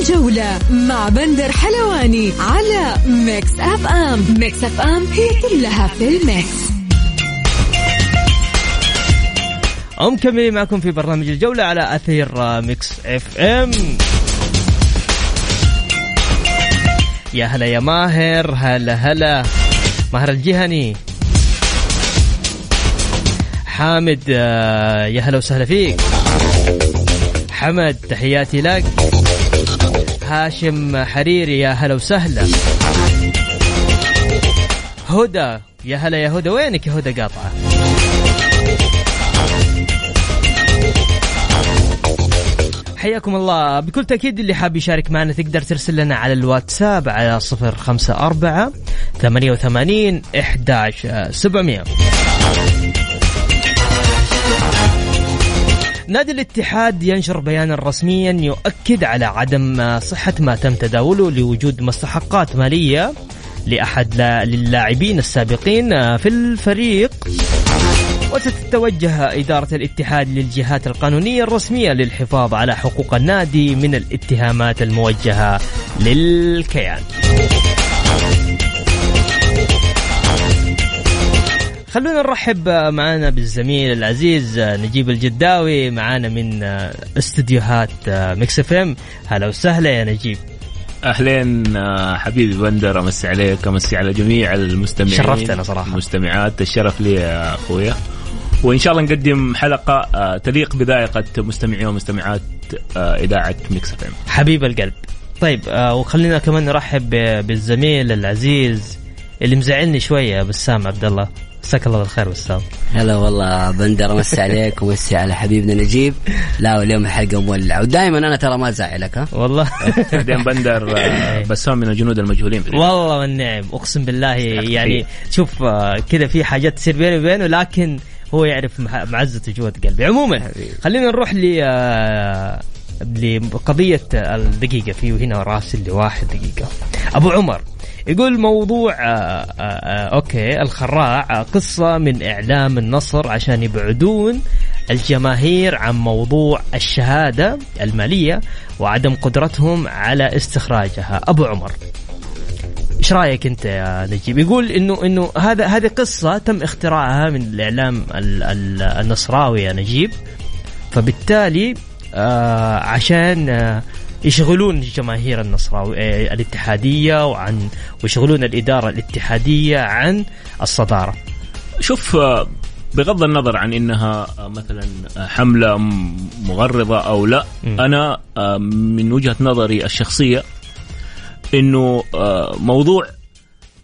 الجولة مع بندر حلواني على Mix FM. Mix FM هي كلها في ال mix. مكملين معكم في برنامج الجولة على أثير Mix FM. يا هلا يا ماهر هلا هلا. ماهر الجهني حامد آه، يا هلا وسهلا فيك. حمد تحياتي لك. هاشم حريري يا هلا وسهلا. هدى يا هلا يا هدى وينك يا هدى قاطعة؟ حياكم الله. بكل تأكيد اللي حاب يشارك معنا تقدر ترسل لنا على الواتساب على صفر خمسة أربعة ثمانية وثمانين إحداش سبعمية. نادي الاتحاد ينشر بيانا رسميا يؤكد على عدم صحة ما تم تداوله لوجود مستحقات مالية لأحد اللاعبين السابقين في الفريق. وستتوجه إدارة الاتحاد للجهات القانونية الرسمية للحفاظ على حقوق النادي من الاتهامات الموجهة للكيان. خلونا نرحب معنا بالزميل العزيز نجيب الجداوي معنا من استديوهات Mix FM. هلا وسهلا يا نجيب. أهلين آه، حبيبي بندر أمسي عليك أمسي على جميع المستمعين. شرفتنا صراحة. المستمعات الشرف لي يا أخويا. وإن شاء الله نقدم حلقة آه، تليق بذائقة مستمعي ومستمعات آه، إذاعة Mix F M. حبيب القلب. طيب وخلينا كمان نرحب بالزميل العزيز اللي مزعلني شوية بسام عبد الله. مساك الله بالخير بسام هلا والله بندر امسي عليك ومسي على حبيبنا نجيب. لا واليوم الحلقة مولعة. ودائما أنا ترى ما ازعلك ها؟ والله. بعدين بندر آه، بسام من الجنود المجهولين في والله والنعم. أقسم بالله يعني شوف آه، كذا في حاجات تصير بيني وبينه لكن هو يعرف معزته جوة قلبي. عموما خلينا نروح ل آه، لقضية الدقيقة. في هنا راسل لواحد دقيقة أبو عمر يقول موضوع آه، آه، آه، أوكي الخراع قصة من إعلام النصر عشان يبعدون الجماهير عن موضوع الشهادة المالية وعدم قدرتهم على استخراجها. أبو عمر إيش رأيك أنت يا نجيب؟ يقول إنه إنه هذا هذه قصة تم اختراعها من الإعلام النصراوي يا نجيب. فبالتالي آه عشان آه يشغلون الجماهير النصراوي آه، الاتحادية وعن ويشغلون الإدارة الاتحادية عن الصدارة. شوف آه، بغض النظر عن إنها آه، مثلا حملة مغرضة أو لا م. أنا من وجهة نظري الشخصية إنه موضوع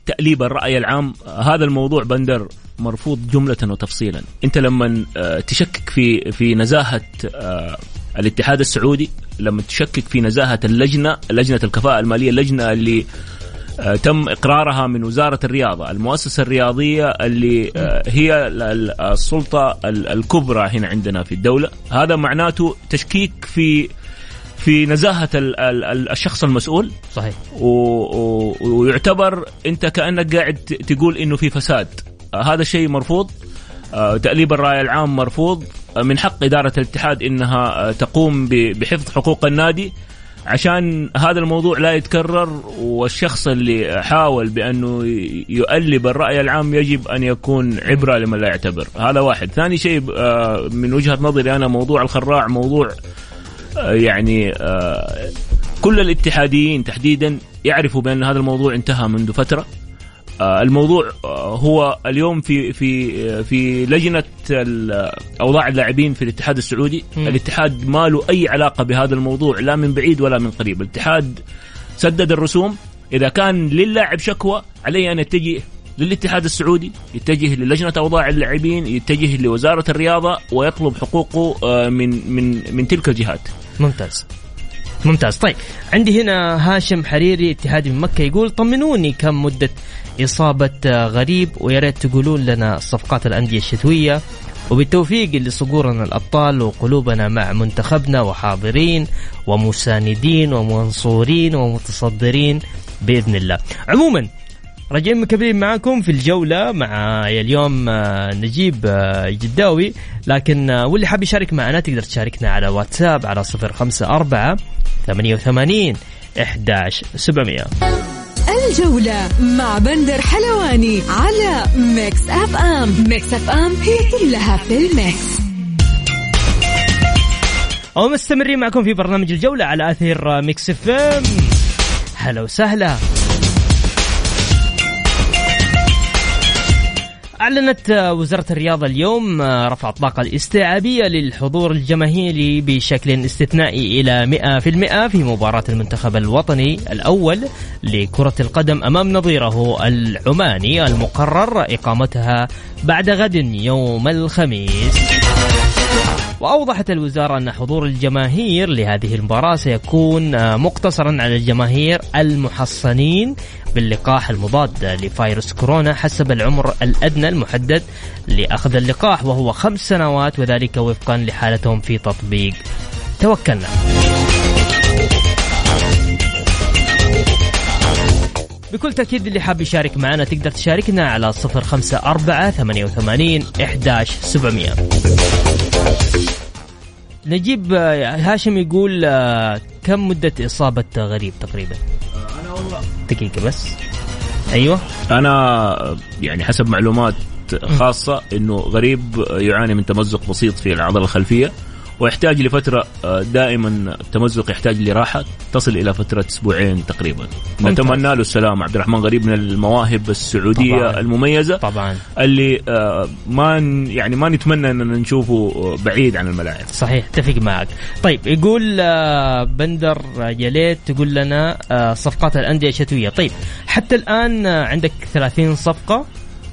تأليب الرأي العام هذا الموضوع بندر مرفوض جملة وتفصيلا أنت لما تشكك في في نزاهة الاتحاد السعودي لما تشكك في نزاهة اللجنة لجنة الكفاءة المالية اللجنه اللي آه، تم إقرارها من وزارة الرياضة، المؤسسة الرياضية اللي آه، هي السلطة الكبرى هنا عندنا في الدولة، هذا معناته تشكيك في في نزاهة الشخص المسؤول. صحيح. ويعتبر أنت كأنك قاعد تقول إنه في فساد. هذا شيء مرفوض. تأليب الرأي العام مرفوض. من حق إدارة الاتحاد إنها تقوم بحفظ حقوق النادي. عشان هذا الموضوع لا يتكرر والشخص اللي حاول بأنه يؤلب الرأي العام يجب أن يكون عبرة لمن لا يعتبر. هذا واحد. ثاني شيء آه، من وجهة نظري أنا موضوع الخراع موضوع آه، يعني آه، كل الاتحاديين تحديدا يعرفوا بأن هذا الموضوع انتهى منذ فترة. آه، الموضوع آه، هو اليوم في في آه، في لجنة أوضاع اللاعبين في الاتحاد السعودي. م. الاتحاد ما له أي علاقة بهذا الموضوع لا من بعيد ولا من قريب. الاتحاد سدد الرسوم. إذا كان للاعب شكوى عليه أن يتجه للاتحاد السعودي يتجه للجنة أوضاع اللاعبين يتجه لوزارة الرياضة ويطلب حقوقه من من من تلك الجهات. ممتاز. ممتاز. طيب عندي هنا هاشم حريري اتحادي من مكة يقول طمنوني كم مدة إصابة غريب ويا ريت تقولون لنا صفقات الأندية الشتوية. وبالتوفيق لصقورنا الأبطال وقلوبنا مع منتخبنا وحاضرين ومساندين ومنصورين ومتصدرين بإذن الله. عموما راجعين مكملين معاكم في الجولة مع اليوم آه، نجيب آه، جداوي. لكن آه، واللي حاب يشارك معنا تقدر تشاركنا على واتساب على صفر خمسة أربعة 88 11700 الجولة مع بندر حلواني على Mix FM Mix FM هي كلها في ال mix. ومستمرين معكم في برنامج الجولة على أثير Mix FM هلا وسهلا. أعلنت وزارة الرياضة اليوم رفع الطاقة الاستيعابية للحضور الجماهيري بشكل استثنائي إلى 100% في مباراة المنتخب الوطني الأول لكرة القدم أمام نظيره العماني المقرر إقامتها بعد غد يوم الخميس. وأوضحت الوزارة أن حضور الجماهير لهذه المباراة سيكون مقتصرا على الجماهير المحصنين باللقاح المضاد لفيروس كورونا حسب العمر الأدنى المحدد لأخذ اللقاح وهو خمس سنوات وذلك وفقا لحالتهم في تطبيق توكلنا. بكل تأكيد اللي حاب يشارك معنا تقدر تشاركنا على صفر خمسة أربعة ثمانية وثمانين إحداش سبعمية. نجيب هاشم يقول كم مدة إصابة غريب تقريبا؟ أنا والله. دقيقة بس. أيوة. أنا يعني حسب معلومات خاصة إنه غريب يعاني من تمزق بسيط في العضله الخلفية. ويحتاج لفترة آه، دائما التمزق يحتاج لراحة تصل إلى فترة أسبوعين تقريبا. نتمنى له السلامه عبد الرحمن غريب من المواهب السعودية طبعاً. المميزة. طبعا. اللي آه، ما يعني ما نتمنى إننا نشوفه بعيد عن الملاعب. صحيح اتفق معك. طيب يقول آه، بندر آه، يا ليت تقول لنا صفقات الأندية الشتوية. طيب حتى الآن عندك 30 صفقة.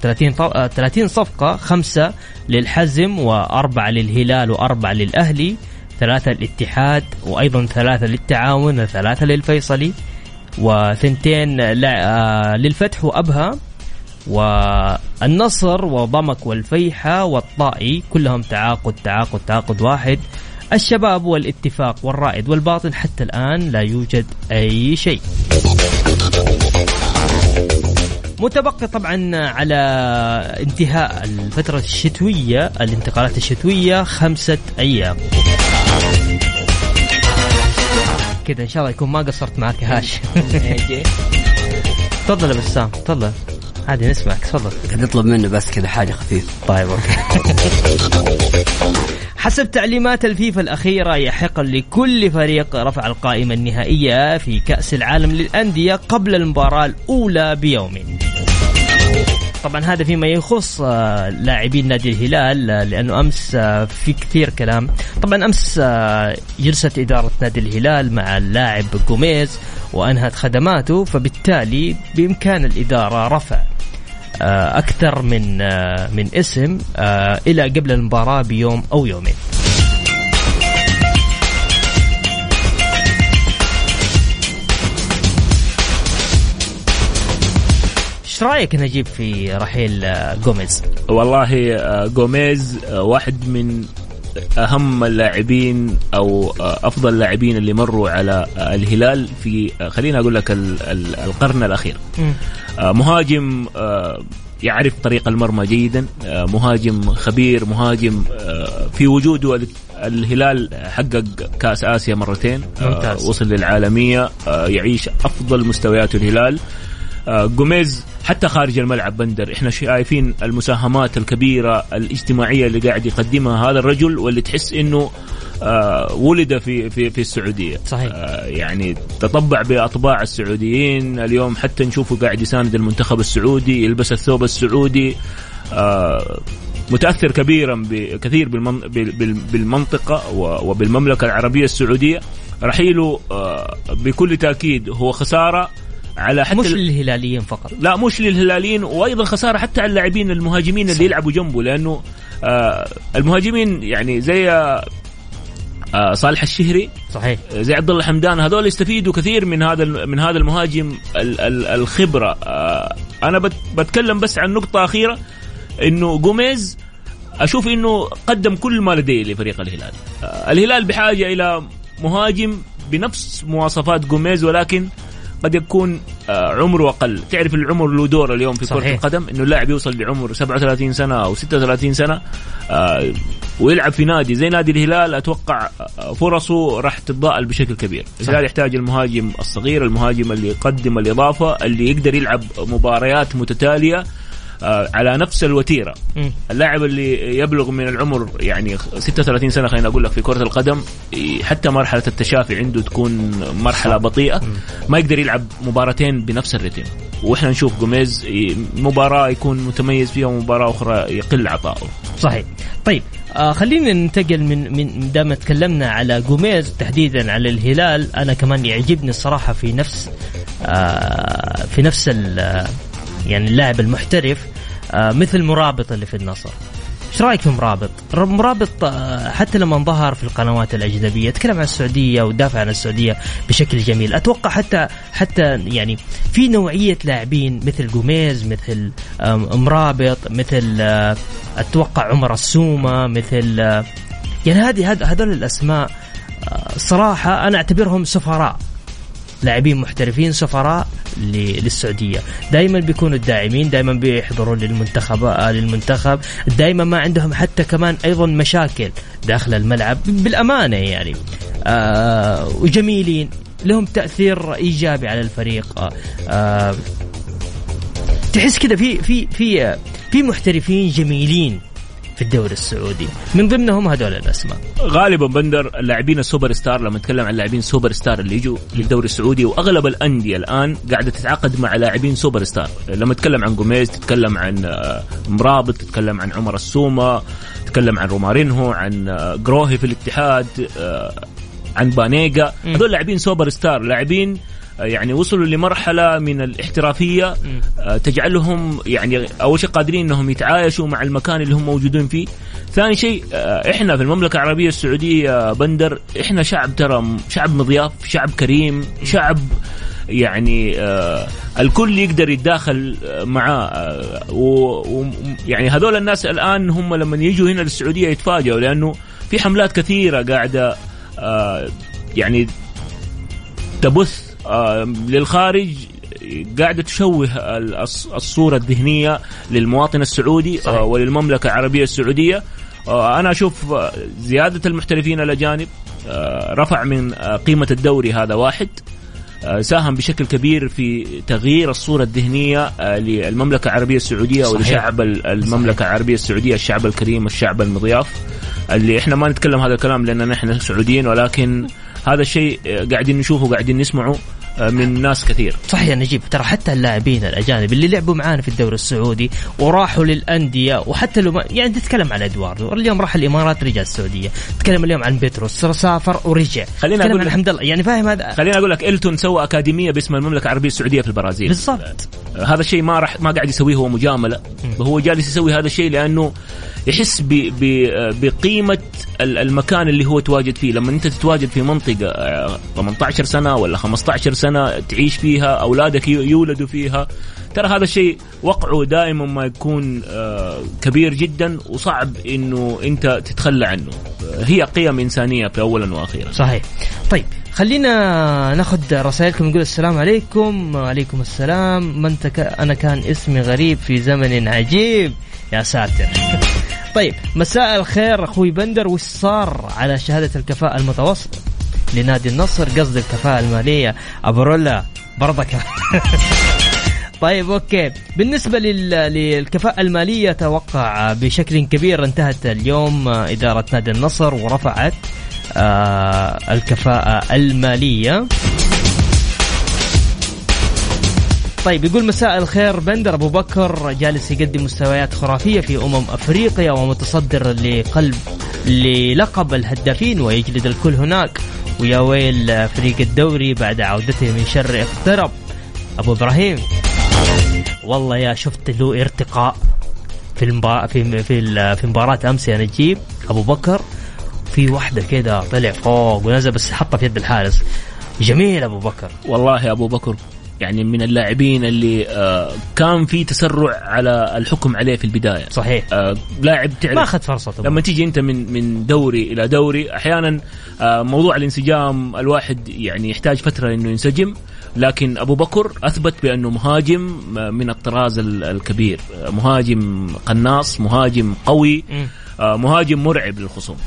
30 ط- آه، 30 صفقة خمسة للحزم وأربعة للهلال وأربعة للأهلي ثلاثة للاتحاد وأيضا ثلاثة للتعاون وثلاثة للفيصلي وثنتين آه، للفتح وأبها والنصر وضمك والفيحة والطائي كلهم تعاقد تعاقد تعاقد واحد. الشباب والاتفاق والرائد والباطن حتى الآن لا يوجد أي شيء. متبقي طبعا على انتهاء الفترة الشتوية الانتقالات الشتوية خمسة أيام. كذا إن شاء الله يكون ما قصرت معك يا هاش. تفضل يا بسام تفضل. عادي نسمعك تفضل. قد اطلب منه بس كذا حاجة خفيفة. طيب أوكي. حسب تعليمات الفيفا الأخيرة يحق لكل فريق رفع القائمة النهائية في كأس العالم للأندية قبل المباراة الأولى بيوم. طبعا هذا فيما يخص آه، لاعبين نادي الهلال آه، لأنه أمس آه، في كثير كلام. طبعا أمس جلست إدارة نادي الهلال مع اللاعب جوميز وأنهت خدماته فبالتالي بإمكان الإدارة رفع أكثر من آه، من اسم آه، إلى قبل المباراة بيوم أو يومين. إيش رأيك نجيب في رحيل آه، جوميز؟ والله آه، جوميز آه، واحد من أهم اللاعبين أو أفضل اللاعبين اللي مروا على الهلال في خليني أقول لك ال- ال- القرن الأخير. آه، مهاجم آه، يعرف طريق المرمى جيدا. آه، مهاجم خبير مهاجم في وجوده ال- الهلال حقق كأس آسيا مرتين ممتاز. وصل للعالمية يعيش أفضل مستويات الهلال. جوميز حتى خارج الملعب بندر. إحنا شايفين المساهمات الكبيرة الاجتماعية اللي قاعد يقدمها هذا الرجل واللي تحس إنه آه، ولد في في في السعودية. صحيح. آه، يعني تطبع بأطباع السعوديين. اليوم حتى نشوفه قاعد يساند المنتخب السعودي يلبس الثوب السعودي. آه، متأثر كبيرا بال- بالمنطقة وبالمملكة العربية السعودية. رحيله آه، بكل تأكيد هو خسارة. على حتى مش ال- للهلاليين فقط. لا مش للهلاليين وأيضا خسارة حتى على اللاعبين المهاجمين اللي يلعبوا جنبه لأنه آه المهاجمين يعني زي آه صالح الشهري صحيح. زي عبد الله حمدان هذول يستفيدوا كثير من هذا من هذا المهاجم ال- ال- الخبرة. آه أنا بت- بتكلم بس عن نقطة أخيرة إنه جوميز أشوف إنه قدم كل ما لديه لفريق الهلال. آه الهلال بحاجة إلى مهاجم بنفس مواصفات جوميز ولكن قد يكون آه، عمره أقل. تعرف العمر له دور اليوم في كرة. القدم؟ إنه اللاعب يوصل لعمر 37 سنة أو 36 سنة آه، ويلعب في نادي زي نادي الهلال. أتوقع آه، فرصه راح تتضاءل بشكل كبير. الهلال يحتاج المهاجم الصغير المهاجم اللي يقدم الإضافة اللي يقدر يلعب مباريات متتالية على نفس الوتيرة. اللاعب اللي يبلغ من العمر يعني 36 سنة خلينا أقول لك في كرة القدم حتى مرحلة التشافي عنده تكون مرحلة بطيئة. ما يقدر يلعب مباراتين بنفس الريتم وإحنا نشوف جوميز مباراة يكون متميز فيها ومباراة أخرى يقل عطائه صحيح. طيب آه خلينا ننتقل من من دام تكلمنا على جوميز تحديدا على الهلال أنا كمان يعجبني الصراحة في نفس آه في نفس آه، يعني اللاعب المحترف آه مثل مرابط اللي في النصر. إيش رايك في مرابط؟ مرابط آه، حتى لما ظهر في القنوات الأجنبية تكلم عن السعودية ودافع عن السعودية بشكل جميل، أتوقع حتى حتى يعني في نوعية لاعبين مثل جوميز مثل مرابط مثل آه، أتوقع عمر السومة مثل آه، يعني هذه هذ- هذول الأسماء آه، صراحة أنا أعتبرهم سفراء. لاعبين محترفين سفراء للسعودية. دائما بيكونوا الداعمين دائما بيحضروا للمنتخب آه، للمنتخب. دائما ما عندهم حتى كمان أيضا مشاكل داخل الملعب. بالأمانة يعني آه وجميلين. لهم تأثير إيجابي على الفريق. آه آه تحس كذا في في في في محترفين جميلين. في الدوري السعودي. من ضمنهم هذول الأسماء. غالبا بندر اللاعبين ال super star لما نتكلم عن اللاعبين super star اللي يجوا للدوري السعودي وأغلب الأندية الآن قاعدة تتعاقد مع لاعبين super star. لما تتكلم عن جوميز تتكلم عن آه، مرابط تتكلم عن عمر السومة تتكلم عن رومارينهو عن آه، جروهي في الاتحاد آه، عن بانيجا. هذول لاعبين super star لاعبين يعني وصلوا لمرحلة من الاحترافية آه، تجعلهم يعني أول شيء قادرين إنهم يتعايشوا مع المكان اللي هم موجودين فيه. ثاني شيء آه، إحنا في المملكة العربية السعودية بندر إحنا شعب ترى شعب مضياف شعب كريم شعب يعني آه الكل يقدر يتداخل آه، معاه آه ويعني هذول الناس الآن هم لما يجوا هنا للسعودية يتفاجئوا لأنه في حملات كثيرة قاعدة آه يعني تبث آه، للخارج قاعدة تشوه ال- الص- الصورة الذهنية للمواطن السعودي صحيح. آه، وللمملكة العربية السعودية آه، أنا أشوف آه، زيادة المحترفين الأجانب آه، رفع من آه، قيمة الدوري هذا واحد آه، ساهم بشكل كبير في تغيير الصورة الذهنية آه، للمملكة العربية السعودية صحيح. ولشعب ال- المملكة العربية السعودية الشعب الكريم الشعب المضياف اللي إحنا ما نتكلم هذا الكلام لأننا إحنا سعوديين ولكن هذا الشيء آه، قاعدين نشوفه قاعدين نسمعه آه، من ناس كثير. صحيح يا نجيب ترى حتى اللاعبين الأجانب اللي لعبوا معانا في الدوري السعودي وراحوا للأندية وحتى لو ما يعني تتكلم عن ادواردو اليوم راح الإمارات رجع السعودية. تتكلم اليوم عن بيتروس سافر ورجع. خليني تتكلم أقول عن لك- حمد الله يعني فاهم هذا؟ خليني أقول لك إلتون سوى أكاديمية باسم المملكة العربية السعودية في البرازيل. بالضبط. هذا الشيء ما راح ما قاعد يسويه هو مجاملة. هو جالس يسوي هذا الشيء لأنه يحس بقيمة ال- المكان اللي هو تواجد فيه. لما أنت تتواجد في منطقة آه، 18 سنة ولا 15 سنة تعيش فيها أولادك يو- يولدوا فيها ترى هذا الشيء وقعه دائما ما يكون آه، كبير جدا وصعب إنه أنت تتخلى عنه. آه، هي قيم إنسانية في اولا وأخيرا. صحيح. طيب خلينا ناخذ رسائلكم نقول السلام عليكم. وعليكم السلام. من تك... أنا كان اسمي غريب في زمن عجيب. يا ساتر. طيب مساء الخير أخوي بندر وش صار على شهادة الكفاءة المتوسطه لنادي النصر قصد الكفاءة المالية ابو رولا برضك. طيب أوكي. بالنسبة لل... للكفاءة المالية توقع بشكل كبير انتهت اليوم إدارة نادي النصر ورفعت آه الكفاءة المالية. طيب يقول مساء الخير بندر أبو بكر جالس يقدم مستويات خرافية في أمم أفريقيا ومتصدر لقلب للقب الهدافين ويجلد الكل هناك. ويا ويل فريق الدوري بعد عودته من شر اقترب. أبو إبراهيم والله يا شفت له ارتقاء في المبا... في في في مباراة أمس يا نجيب. أبو بكر في واحدة كده طلع فوق ونزل بس حطها في يد الحارس. جميل أبو بكر. والله يا أبو بكر يعني من اللاعبين اللي آه كان في تسرع على الحكم عليه في البداية. صحيح. آه لاعب تعرف ما أخذ فرصته لما تيجي أنت من من دوري إلى دوري أحيانا آه موضوع الانسجام الواحد يعني يحتاج فترة إنه ينسجم لكن أبو بكر أثبت بأنه مهاجم من الطراز ال- الكبير. مهاجم قناص مهاجم قوي مهاجم مرعب للخصوم.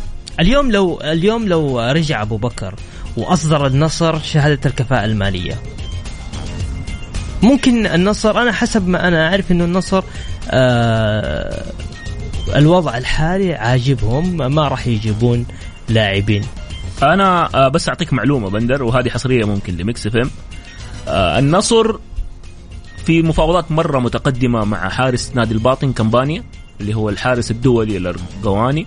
اليوم لو اليوم لو رجع أبو بكر وأصدر النصر شهادة الكفاءة المالية ممكن النصر أنا حسب ما أنا أعرف إنه النصر آه الوضع الحالي عاجبهم ما راح يجيبون لاعبين. أنا آه، بس أعطيك معلومة بندر وهذه حصرية ممكن لميكس إف إم. آه، النصر في مفاوضات مرة متقدمة مع حارس نادي الباطن كمبانيا اللي هو الحارس الدولي الارجواني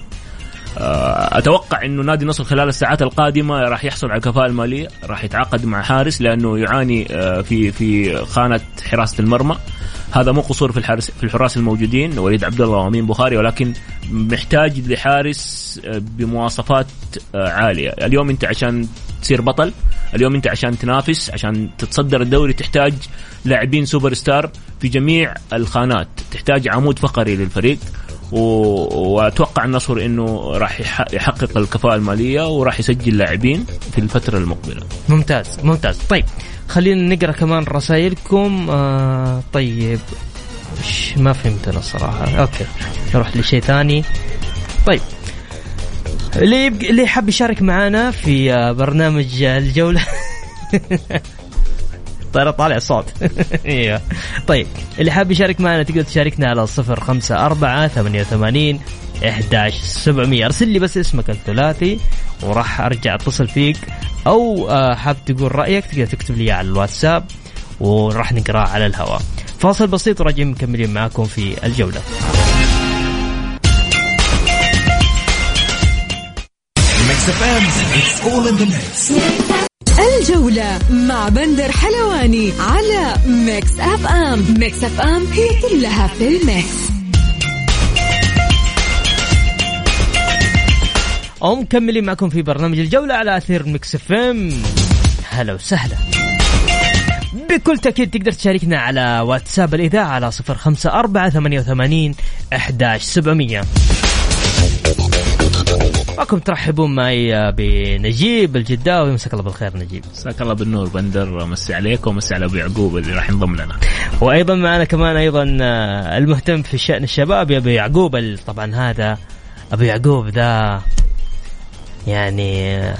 أتوقع إنه نادي النصر خلال الساعات القادمة راح يحصل على الكفاءة المالية. راح يتعاقد مع حارس لأنه يعاني آه، في في خانة حراسة المرمى. هذا مو قصور في الحارس في الحراس الموجودين وليد عبد الله وأمين بخاري ولكن محتاج لحارس آه، بمواصفات آه، عالية. اليوم أنت عشان تصير بطل اليوم أنت عشان تنافس عشان تتصدر الدوري تحتاج لاعبين سوبر ستار في جميع الخانات. تحتاج عمود فقري للفريق. وأتوقع النصر إنه راح يح- يحقق الكفاءة المالية وراح يسجل لاعبين في الفترة المقبلة. ممتاز ممتاز. طيب خلينا نقرأ كمان رسائلكم. آه طيب ما فهمت أنا الصراحه أوكي نروح لشيء ثاني. طيب اللي يبقى اللي حاب يشارك معنا في آه، برنامج الجولة طيب طالع صوت. إيوه. طيب اللي حاب يشارك معنا تقدر تشاركنا على صفر خمسة أربعة ثمانية وثمانين 11 700 أرسل لي بس اسمك الثلاثي وراح أرجع أتصل فيك. أو آه، حاب تقول رأيك تقدر تكتب لي على الواتساب وراح نقرأه على الهواء. فاصل بسيط وراجعين مكملين معاكم في الجولة. It's all in the mix. الجولة مع بندر حلواني على Mix FM. Mix FM هي كلها في ال mix. أو مكملين معكم في برنامج الجولة على أثير ميكس أف أم. هلا وسهلا. بكل تأكيد تقدر تشاركنا على واتساب الإذاعة على صفر خمسة أربعة ثمانية وثمانين أحداش سبعمية. معكم ترحبون معي بنجيب الجداوي مساك الله بالخير نجيب. مساك الله بالنور بندر مسي عليك ومسي على أبو يعقوب اللي راح ينضم لنا. وأيضا معنا كمان أيضا آه، المهتم في شأن الشباب يا أبو يعقوب. طبعا هذا أبو يعقوب ذا يعني آه،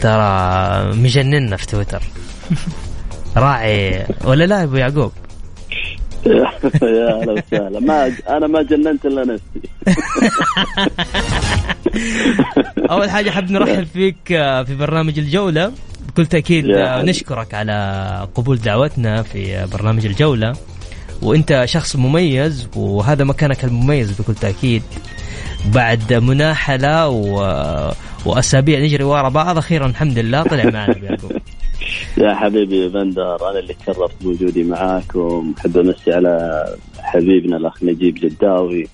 ترى مجننا في تويتر. راعي ولا لا يا أبو يعقوب؟ يا هلا وسهلا. ما أنا ما جننت إلا نفسي. أول حاجة حاب نرحب فيك آه، في برنامج الجولة. بكل تأكيد آه،. نشكرك على قبول دعوتنا في آه، برنامج الجولة. وأنت شخص مميز وهذا مكانك المميز بكل تأكيد. بعد مناحلة و... وأسابيع نجري ورا بعض أخيرا الحمد لله طلع معنا يا حبيبي بندر أنا اللي تشرفت بوجودي معاكم. أحب أمسي على حبيبنا الأخ نجيب جداوي.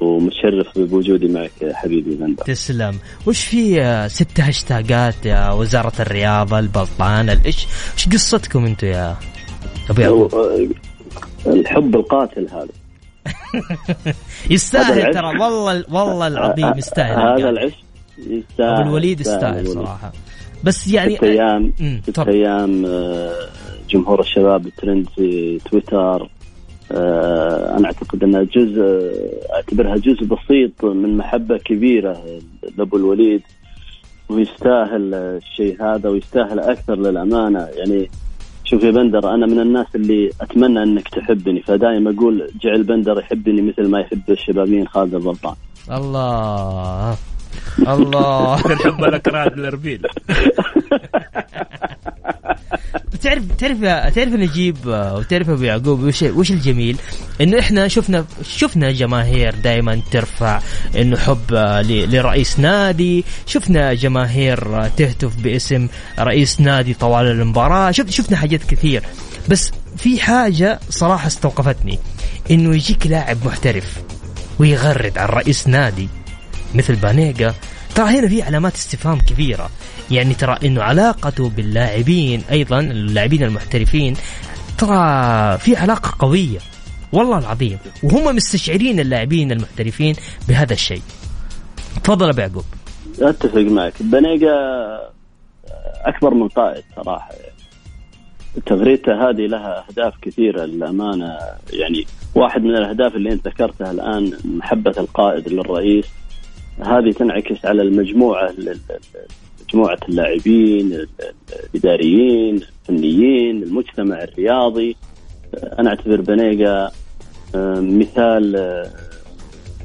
ومتشرف بوجودي معك يا حبيبي بندر تسلم وش في آه، ست هاشتاجات يا وزارة الرياضة البلطان إيش إيش قصتكم أنتم يا أبو يعقوب الحب القاتل هذا يستاهل. ترى والله والله العظيم يستاهل هذا. العشق يستاهل أبو الوليد يستاهل. صراحة بس يعني ست أيام ست. أيام آه، جمهور الشباب الترند في تويتر آه، أنا أعتقد أنها جزء آه، أعتبرها جزء بسيط من محبة كبيرة لأبو الوليد ويستاهل الشيء هذا ويستاهل أكثر للأمانة. يعني شوف يا بندر أنا من الناس اللي أتمنى أنك تحبني فدائما أقول جعل بندر يحبني مثل ما يحب الشبابين خالد البلطان. الله. الله. الحب الاكراد الأربيل. تعرف تعرف تعرف نجيب آه، وتعرف أبو يعقوب وش وش الجميل؟ إنه إحنا شفنا شفنا جماهير دائما ترفع إنه حب آه، لرئيس نادي، شفنا جماهير آه، تهتف باسم رئيس نادي طوال المباراة، شف شفنا حاجات كثير. بس في حاجة صراحة استوقفتني. إنه يجيك لاعب محترف ويغرد على رئيس نادي. مثل بانيجا ترى هنا في علامات استفهام كبيرة. يعني ترى إنه علاقته باللاعبين أيضا اللاعبين المحترفين ترى في علاقة قوية. والله العظيم. وهم مستشعرين اللاعبين المحترفين بهذا الشيء. تفضل أبو يعقوب. أتفق معك. بنيقة أكبر من قائد صراحة. تغريدته هذه لها أهداف كثيرة للأمانة. يعني واحد من الأهداف اللي أنت ذكرتها الآن محبة القائد للرئيس. هذه تنعكس على المجموعة مجموعة اللاعبين الإداريين الفنيين المجتمع الرياضي. أنا أعتبر بنيقه آه، مثال آه،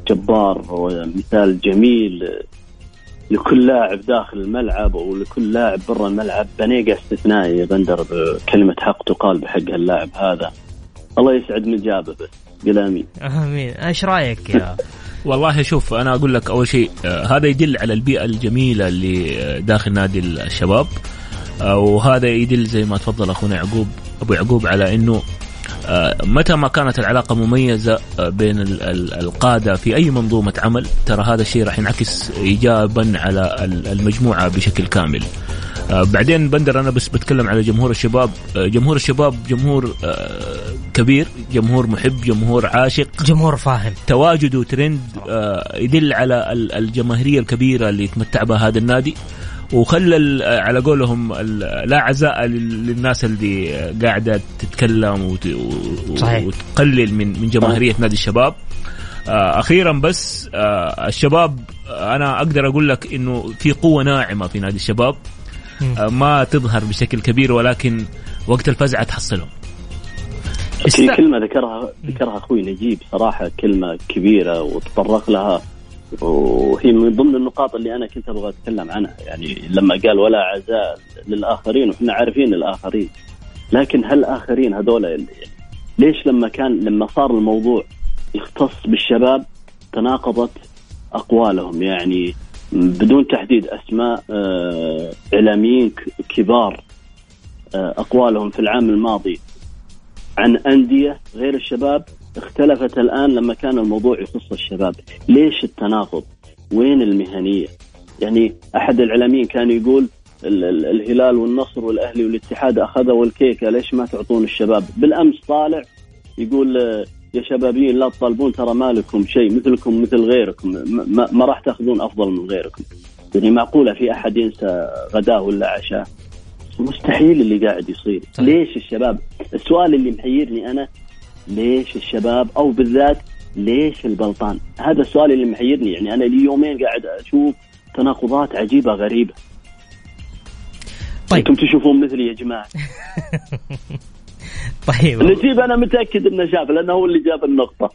جبار ومثال جميل لكل لاعب داخل الملعب ولكل لاعب برا الملعب. بنيقة استثنائي بندر كلمة حق تقال بحق اللاعب هذا. الله يسعد مجابه. بس قل آمين. آمين. إيش رأيك يا والله شوف أنا أقول لك أول شيء آه هذا يدل على البيئة الجميلة اللي آه، داخل نادي الشباب آه وهذا يدل زي ما تفضل أخونا يعقوب أبو يعقوب على إنه متى ما كانت العلاقة مميزة بين القادة في أي منظومة عمل ترى هذا الشيء راح ينعكس ايجابا على المجموعة بشكل كامل. آه، بعدين بندر أنا بس بتكلم على جمهور الشباب، جمهور الشباب جمهور كبير، جمهور محب، جمهور عاشق، جمهور فاهم. تواجده ترند يدل على الجماهيرية الكبيرة اللي يتمتع بها هذا النادي. وخلى على قولهم لا عزاء للناس اللي قاعدة تتكلم وت... صحيح. وتقلل من من جماهيرية نادي الشباب آه، أخيرا بس آه، الشباب أنا أقدر أقول لك إنه في قوة ناعمة في نادي الشباب آه، ما تظهر بشكل كبير ولكن وقت الفزعه تحصلهم. في كلمة ذكرها ذكرها أخوي نجيب صراحة كلمة كبيرة وتطرق لها وهي من ضمن النقاط اللي أنا كنت أبغى أتكلم عنها. يعني لما قال ولا عزاء للآخرين وإحنا عارفين الآخرين. لكن هل الاخرين هذول ليش لما كان لما صار الموضوع يختص بالشباب تناقضت أقوالهم؟ يعني بدون تحديد أسماء آه، إعلاميين كبار آه، أقوالهم في العام الماضي عن أندية غير الشباب اختلفت الآن لما كان الموضوع يخص الشباب، ليش التناقض؟ وين المهنية؟ يعني أحد الإعلاميين كان يقول الهلال والنصر والأهلي والاتحاد أخذوا الكيكة ليش ما تعطون الشباب؟ بالأمس طالع يقول يا شبابيين لا تطالبون ترى ما لكم شيء مثلكم مثل غيركم ما, ما راح تاخذون أفضل من غيركم. يعني معقولة في أحد ينسى غداه ولا عشاء؟ مستحيل اللي قاعد يصير، ليش الشباب؟ السؤال اللي محيرني أنا ليش الشباب أو بالذات ليش البلطان؟ هذا السؤال اللي محيرني يعني أنا لي يومين قاعد أشوف تناقضات عجيبة غريبة. طيب أنتم تشوفون مثلي يا جماعة. طيب. نجيب أنا متأكد إنه شاف لأنه هو اللي جاب النقطة.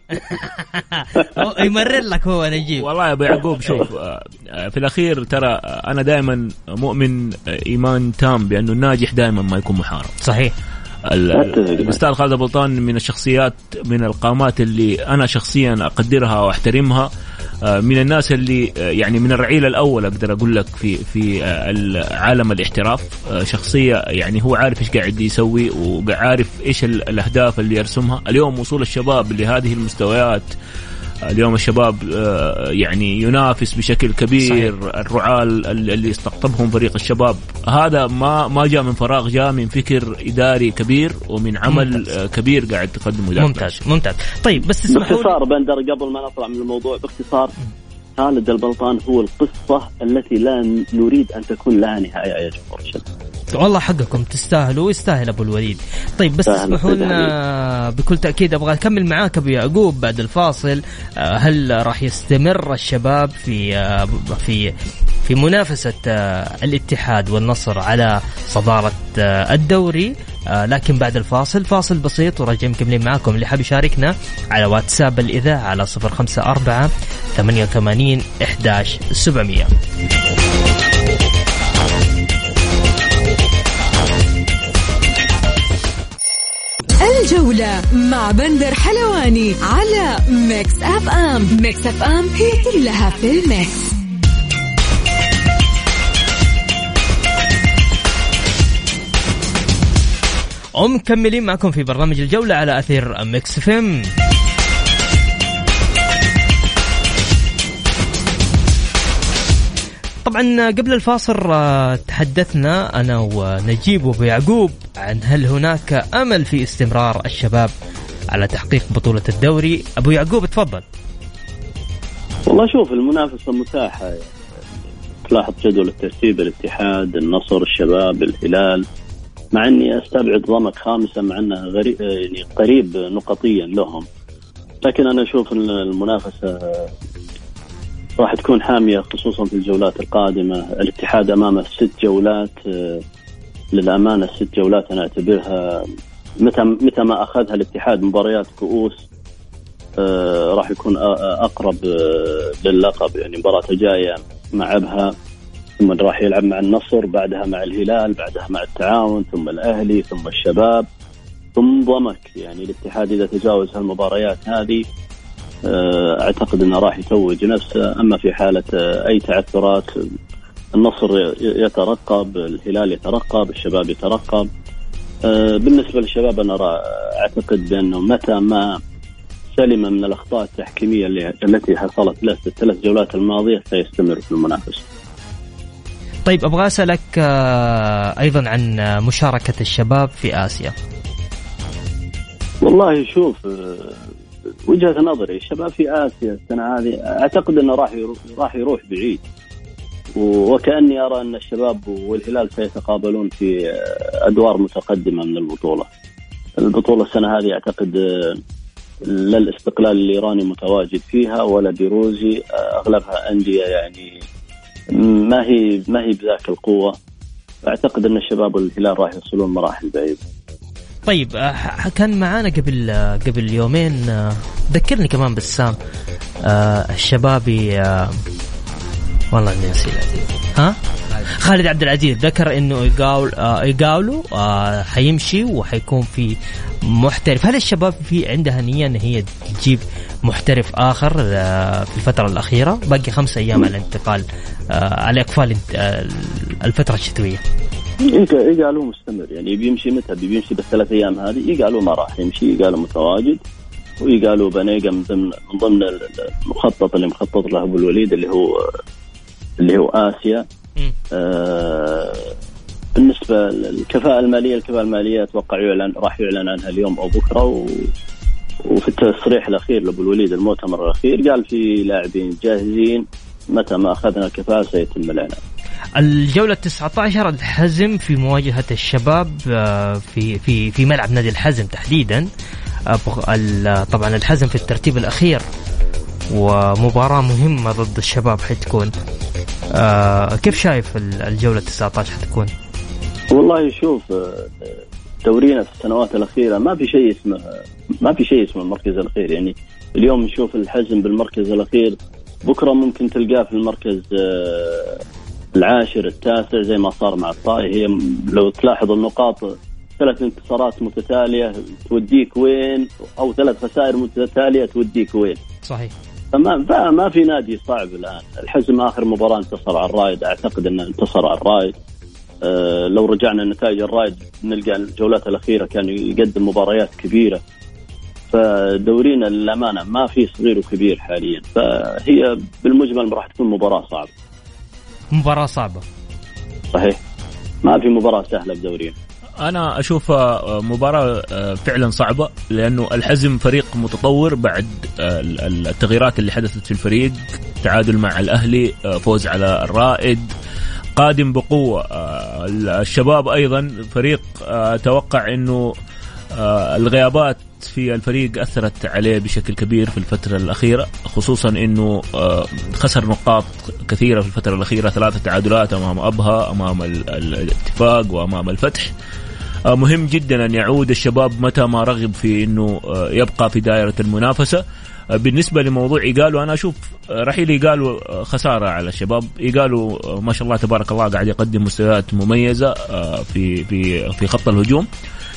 يمرر لك هو نجيب والله يا أبو يعقوب شوف آه، آه، في الأخير ترى أنا دائما مؤمن إيمان تام بأنه الناجح دائما ما يكون محارب. صحيح. الاستاذ خالد البلطان من الشخصيات من القامات اللي أنا شخصيا أقدرها وأحترمها. آه، من الناس اللي آه، يعني من الرعيل الأول أقدر أقول لك في في آه، عالم الاحتراف. شخصية يعني هو عارف إيش قاعد يسوي وعارف إيش الأهداف اللي يرسمها. اليوم وصول الشباب لهذه المستويات اليوم الشباب آه، يعني ينافس بشكل كبير صحيح. الرعاة اللي استقطبهم فريق الشباب. هذا ما ما جاء من فراغ جاء من فكر إداري كبير ومن عمل ممتاز. آه، كبير قاعد تقدمه ممتاز ممتاز. طيب بس باختصار بندر قبل ما نطلع من الموضوع باختصار خالد البلطان هو القصة التي لا نريد أن تكون لها نهاية يا جمهور الشباب. والله حقكم تستاهلوا ويستاهل أبو الوليد. طيب بس اسمحوا لنا بكل تأكيد أبغى أكمل معاك أبو يعقوب بعد الفاصل. آه، هل راح يستمر الشباب في آه، في في منافسة آه، الاتحاد والنصر على صدارة الدوري؟ لكن بعد الفاصل فاصل بسيط ورجع مكملين معاكم. اللي حاب يشاركنا على واتساب الإذاعة على 054 88 11 700 الجولة مع بندر حلواني على ميكس أف أم ميكس أف أم هي كلها في الميكس. ومكملين معكم في برنامج الجولة على أثير ميكس فيم طبعا قبل الفاصل آه، تحدثنا أنا ونجيب وابو يعقوب عن هل هناك أمل في استمرار الشباب على تحقيق بطولة الدوري. أبو يعقوب تفضل. والله شوف المنافسة متاحة. تلاحظ جدول الترتيب الاتحاد النصر الشباب الهلال. مع إني أستبعد ضمك خامسه مع إنه غريب يعني قريب نقطيا لهم. لكن أنا أشوف المنافسة راح تكون حامية خصوصا في الجولات القادمة. الاتحاد امامه ست جولات آه، للأمانة ست جولات أنا أعتبرها متى متى ما أخذها الاتحاد مباريات كؤوس آه، راح يكون أقرب آه، للقب يعني مباراة جاية مع أبها ثم راح يلعب مع النصر بعدها مع الهلال بعدها مع التعاون ثم الأهلي ثم الشباب. ثم ضمك يعني الاتحاد إذا تجاوز هالمباريات هذه أعتقد إنه راح يتوج نفسه. أما في حالة آه، أي تعثرات النصر يترقب الهلال يترقب الشباب يترقب. آه، بالنسبة للشباب أنا أعتقد بأنه متى ما سلم من الأخطاء التحكيمية التي حصلت له في الثلاث جولات الماضية سيستمر في المنافسة. طيب أبغى أسألك آه، أيضا عن آه، مشاركة الشباب في آسيا. والله شوف آه، وجهة نظري الشباب في آسيا السنة هذه أعتقد إنه راح يروح راح يروح بعيد وكأني أرى إن الشباب والهلال سيتقابلون في أدوار متقدمة من البطولة. البطولة السنة هذه أعتقد آه، لا الاستقلال الإيراني متواجد فيها ولا بيروزي آه، أغلبها أندية يعني ما هي ما هي بذاك القوة أعتقد إن الشباب والهلال راح يوصلون مراحل بعيدة. طيب آه، كان معانا قبل آه، قبل يومين آه، ذكرني كمان بسام الشبابي والله إني نسيت. ها؟ خالد عبد العزيز ذكر إنه يقاول يقاولوا آه، حيمشي وحيكون في محترف. هل الشباب في عندها نية إن هي تجيب محترف آخر في الفترة الأخيرة؟ باقي خمسة أيام على الانتقال على إقفال آه، الفترة يقالوا مستمر. يعني بيمشي متى؟ بيمشي بالثلاث أيام هذه يقالوا ما راح يمشي يقالوا متواجد ويقالوا بنيقه من ضمن من ضمن المخطط اللي مخطط له أبو الوليد اللي هو اللي هو آسيا. آه بالنسبة للكفاءة المالية الكفاءة المالية أتوقع يعلن راح يعلن عنها اليوم أو بكرة و وفي التصريح الأخير لأبو الوليد المؤتمر الأخير قال في لاعبين جاهزين متى ما أخذنا الكفاءة سيتم الإعلان. الجولة 19 الحزم في مواجهة الشباب آه، في في في ملعب نادي الحزم تحديدا. آه، طبعا الحزم في الترتيب الأخير ومباراة مهمة ضد الشباب حتكون. آه، كيف شايف ال- الجولة 19 حتكون؟ والله شوف دورينا في السنوات الأخيرة ما في شيء اسمه ما في شيء اسمه المركز الأخير. يعني اليوم نشوف الحزم بالمركز الأخير بكرة ممكن تلقاه في المركز العاشر التاسع زي ما صار مع الطائي. هي لو تلاحظ النقاط ثلاث انتصارات متتالية توديك وين؟ أو ثلاث خسائر متتالية توديك وين؟ صحيح. فما ما في نادي صعب الآن. الحزم آخر مباراة انتصر على الرايد أعتقد أنه انتصر على الرايد آه، لو رجعنا نتائج الرايد نلقى الجولات الأخيرة كان يقدم مباريات كبيرة. فدورينا للأمانة ما في صغير وكبير حاليا. فهي بالمجمل راح تكون مباراة صعبة. مباراة صعبة. صحيح. ما في مباراة سهلة بدورينا أنا اشوفها مباراة آه، فعلا صعبة لأنه الحزم فريق متطور بعد آه، ال- التغييرات اللي حدثت في الفريق تعادل مع الأهلي آه، فوز على الرائد قادم بقوة آه، الشباب أيضا فريق آه، أتوقع إنه آه، الغيابات في الفريق أثرت عليه بشكل كبير في الفترة الأخيرة خصوصا إنه آه، خسر نقاط كثيرة في الفترة الأخيرة ثلاثة تعادلات أمام أبها أمام ال- ال- الاتفاق وأمام الفتح. آه، مهم جدا أن يعود الشباب متى ما رغب في إنه آه، يبقى في دائرة المنافسة. بالنسبة لموضوع ايجالو أنا أشوف رحيل آه، خسارة على الشباب. آه، ما شاء الله تبارك الله قاعد يقدم مستويات مميزة في في في خط الهجوم.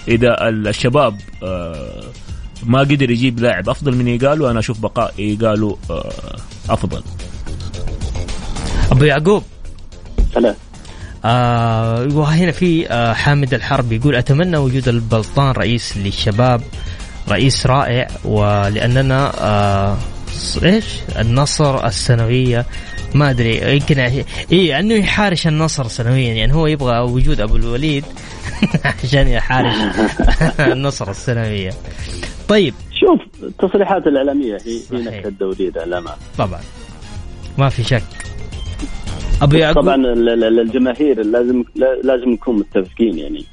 إذا ال- الشباب آه، ما قدر يجيب لاعب أفضل من إيجالو أنا أشوف بقاء إيجالو آه، أفضل. أبو يعقوب. ثلاث آه وهنا في آه حامد الحرب يقول أتمنى وجود البلطان رئيس للشباب رئيس رائع ولأننا آه إيش؟ النصر السنوية. ما أدري يمكن اي أنه يحارش النصر سنويا يعني هو يبغى وجود أبو الوليد. عشان يحارش النصر السنويه طيب. شوف التصريحات الإعلامية هي هي نكهه الدوري للامانه طبعا. ما في شك. أبو يعقوب. طبعا ال- ال- الجماهير لازم لا- لازم نكون متفقين يعني.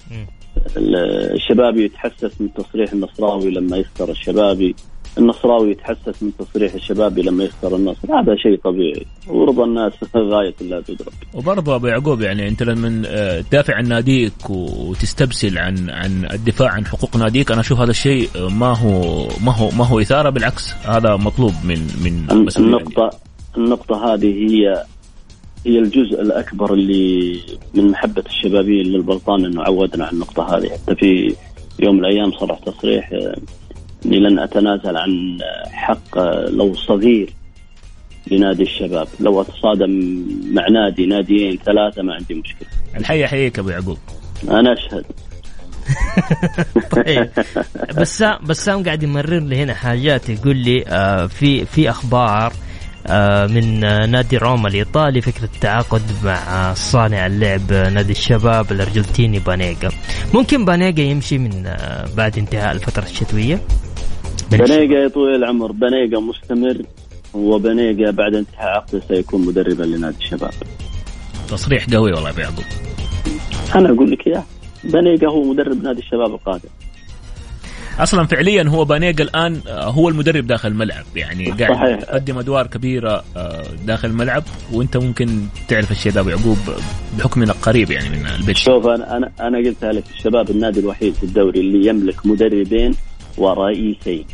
الشبابي يتحسس من تصريح النصراوي لما يخسر الشبابي. النصراوي يتحسس من تصريح الشبابي لما يخسر النصر هذا شيء طبيعي. ورضا الناس غاية لا تدرك وبرضه أبو يعقوب يعني أنت لما آه، تدافع عن ناديك وتستبسل عن عن الدفاع عن حقوق ناديك أنا أشوف هذا الشيء ما هو ما هو ما هو إثارة بالعكس هذا مطلوب من من الأندية. النقطة النقطة هذه هي هي الجزء الأكبر اللي من محبة الشبابيين للبلطان أنه عودنا على النقطة هذه. حتى في يوم من الأيام صرح تصريح أني لن أتنازل عن حق لو صغير لنادي الشباب. لو أتصادم مع نادي ناديين ثلاثة ما عندي مشكلة. الحي يحييك أبو يعقوب. أنا أشهد. طيب. بسام بسام قاعد يمرر لي هنا حاجات يقول لي آه في في أخبار آه من آه نادي روما الإيطالي فكرة التعاقد مع صانع اللعب نادي الشباب الأرجنتيني بانيجا. ممكن بانيجا يمشي من آه بعد انتهاء الفترة الشتوية. بنيقة يا طويل العمر بنيقة مستمر وبنيقة بعد انتهاء عقده سيكون مدربا لنادي الشباب. تصريح قوي والله ابو يعقوب أنا أقول لك إياه. بنيقة هو مدرب نادي الشباب القادم. أصلا فعليا هو بانيجا الآن آه، هو المدرب داخل الملعب. يعني قاعد. يقدم أدوار كبيرة آه، داخل الملعب. وأنت ممكن تعرف الشيء ده ابو يعقوب بحكم انك قريب يعني من البيت. شوف أنا أنا أنا قلتها لك الشباب النادي الوحيد في الدوري اللي يملك مدربين ورئيسين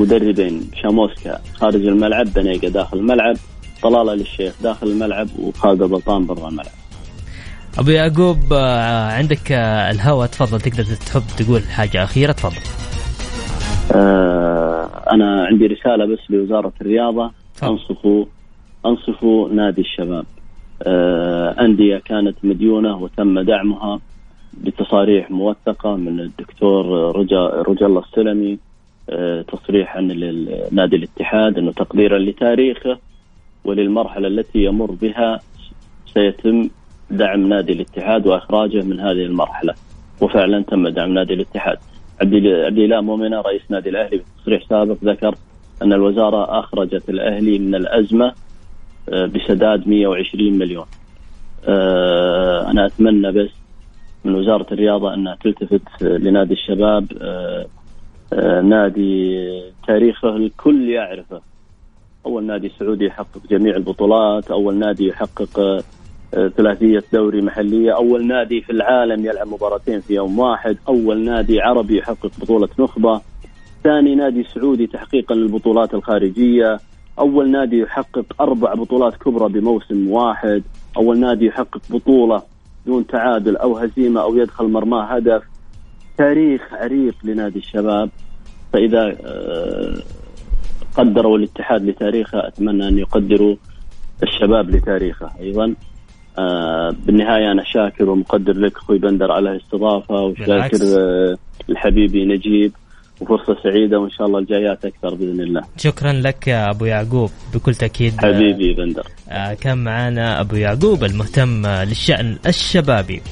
مدربين شاموسكا خارج الملعب بنيقة داخل الملعب طلالة للشيخ داخل الملعب وخالد البلطان برا الملعب. أبو يعقوب آه عندك آه الهوا تفضل تقدر تحب تقول حاجة أخيرة؟ تفضل. آه أنا عندي رسالة بس لوزارة الرياضة. تفضل. أنصفوا أنصفوا نادي الشباب. آه أندية كانت مديونة وتم دعمها. بتصاريح موثقة من الدكتور رجا رجا الله السلمي آه، تصريح عن ال- نادي الاتحاد إنه تقديرا لتاريخه وللمرحلة التي يمر بها سيتم دعم نادي الاتحاد وإخراجه من هذه المرحلة. وفعلا تم دعم نادي الاتحاد. عبد الاله مؤمنه رئيس نادي الأهلي في تصريح سابق ذكر أن الوزارة أخرجت الأهلي من الأزمة آه، بسداد 120 مليون. آه، أنا أتمنى بس من وزارة الرياضة أنها تلتفت لنادي الشباب آه، آه، نادي تاريخه الكل يعرفه. أول نادي سعودي يحقق جميع البطولات أول نادي يحقق آه، ثلاثية دوري محلية أول نادي في العالم يلعب مباراتين في يوم واحد أول نادي عربي يحقق بطولة نخبة ثاني نادي سعودي تحقيقا للبطولات الخارجية أول نادي يحقق أربع بطولات كبرى بموسم واحد أول نادي يحقق بطولة دون تعادل أو هزيمة أو يدخل مرماه هدف تاريخ عريق لنادي الشباب. فإذا آه، قدروا الاتحاد لتاريخه أتمنى أن يقدروا الشباب لتاريخه أيضا. آه، بالنهاية أنا شاكر ومقدر لك أخوي بندر على الاستضافة وشاكر. آه، لحبيبي نجيب. وفرصة سعيدة وإن شاء الله الجايات أكثر بإذن الله. شكرا لك يا أبو يعقوب. بكل تأكيد آه، حبيبي بندر. آه، كان معنا أبو يعقوب المهتم آه، للشأن الشبابي.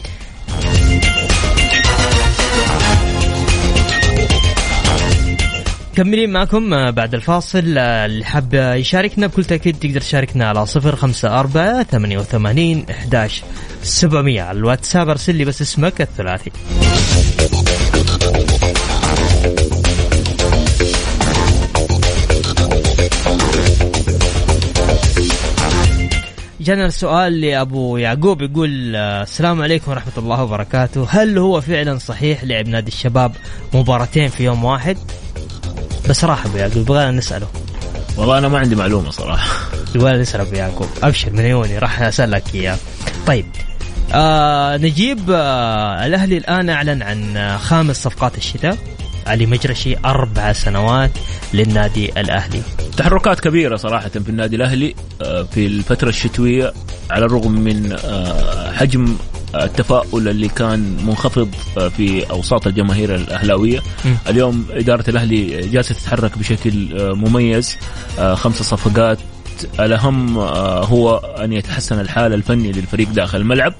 مكملين معكم آه، بعد الفاصل آه، اللي حاب يشاركنا بكل تأكيد تقدر تشاركنا على صفر خمسة أربعة ثمانية وثمانين إحداش سبعمية. على الواتساب أرسل لي بس اسمك الثلاثي. جانا السؤال لأبو يعقوب يقول آه، السلام عليكم ورحمة الله وبركاته. هل هو فعلا صحيح لعب نادي الشباب مباراتين في يوم واحد؟ بصراحه أبو يعقوب يبغانا نسأله. والله أنا ما عندي معلومة صراحة. يبغانا نسأل أبو يعقوب. أبشر من عيوني راح أسألك إياه. طيب آه نجيب آه الأهلي الآن أعلن عن آه، خامس صفقات الشتاء. علي مجرشي أربع سنوات للنادي الأهلي. تحركات كبيرة صراحة في النادي الأهلي آه، في الفترة الشتوية على الرغم من آه، حجم التفاؤل اللي كان منخفض آه، في أوساط الجماهير الأهلاوية. اليوم إدارة الأهلي جالسة تتحرك بشكل مميز خمسه صفقات. الأهم هو أن يتحسن الحال الفني للفريق داخل الملعب.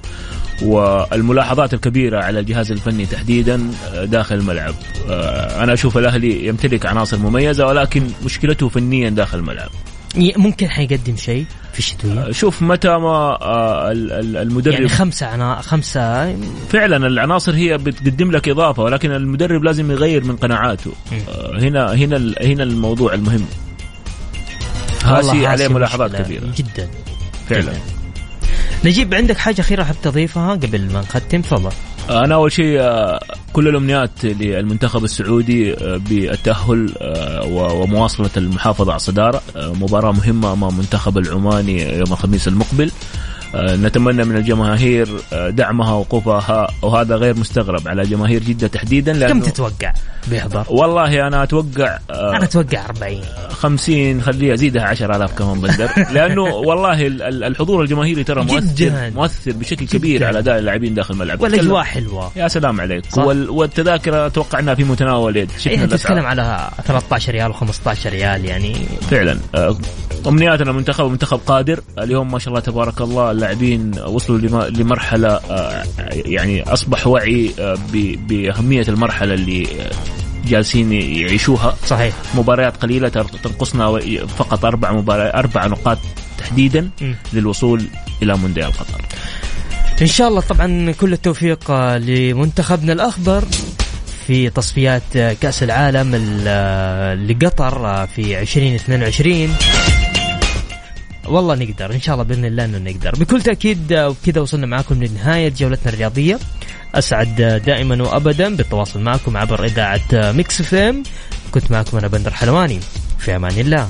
والملاحظات الكبيرة على الجهاز الفني تحديدا آه، داخل الملعب. آه، أنا أشوف الأهلي يمتلك عناصر مميزة ولكن مشكلته فنيا داخل الملعب. ممكن حيقدم شيء في الشتوية؟ شوف متى ما آه، ال- ال- المدرب يعني خمسة عنا خمسة. فعلا العناصر هي بتقدم لك إضافة ولكن المدرب لازم يغير من قناعاته. آه، هنا هنا ال- هنا الموضوع المهم. هاسي عليه ملاحظات كبيرة. جدا. فعلا. نجيب عندك حاجة أخيرة حاب تضيفها قبل ما نختم؟ تفضل. أنا أول شيء آه، كل الأمنيات للمنتخب السعودي آه، بالتأهل آه، ومواصلة المحافظة على الصدارة. مباراة مهمة أمام المنتخب العماني يوم الخميس المقبل. نتمنى من الجماهير آه، دعمها ووقوفها وهذا غير مستغرب على جماهير جدة تحديدا كم تتوقع بيحضر؟ والله أنا أتوقع آه، أنا أتوقع 40 50 خليها زيدها 10000 كمان بندر لأنه والله ال- ال- الحضور الجماهيري ترى مؤثر جداً. مؤثر بشكل كبير. على أداء اللاعبين داخل الملعب والأجواء حلوة يا سلام عليك. وال- والتذاكر أتوقع إنها في متناول اليد شفنا إيه. تتكلم على 13 ريال و15 ريال يعني فعلا آه، أمنياتنا منتخب منتخب قادر اليوم ما شاء الله تبارك الله اللاعبين وصلوا لم- لمرحلة آه، يعني أصبح وعي آه، بأهمية المرحلة اللي آه، جالسين يعيشوها. صحيح. مباريات قليلة تنقصنا فقط أربع مباريات أربع نقاط تحديدا. للوصول إلى مونديال قطر. إن شاء الله طبعا كل التوفيق لمنتخبنا الأخضر في تصفيات كأس العالم ال- لقطر في 2022 والله نقدر إن شاء الله بإذن الله إنه نقدر. بكل تأكيد آه، وبكذا وصلنا معاكم لنهاية جولتنا الرياضية. أسعد آه، دائما وابدا بالتواصل معكم عبر إذاعة آه، ميكس فيم كنت معكم أنا بندر حلواني. في أمان الله.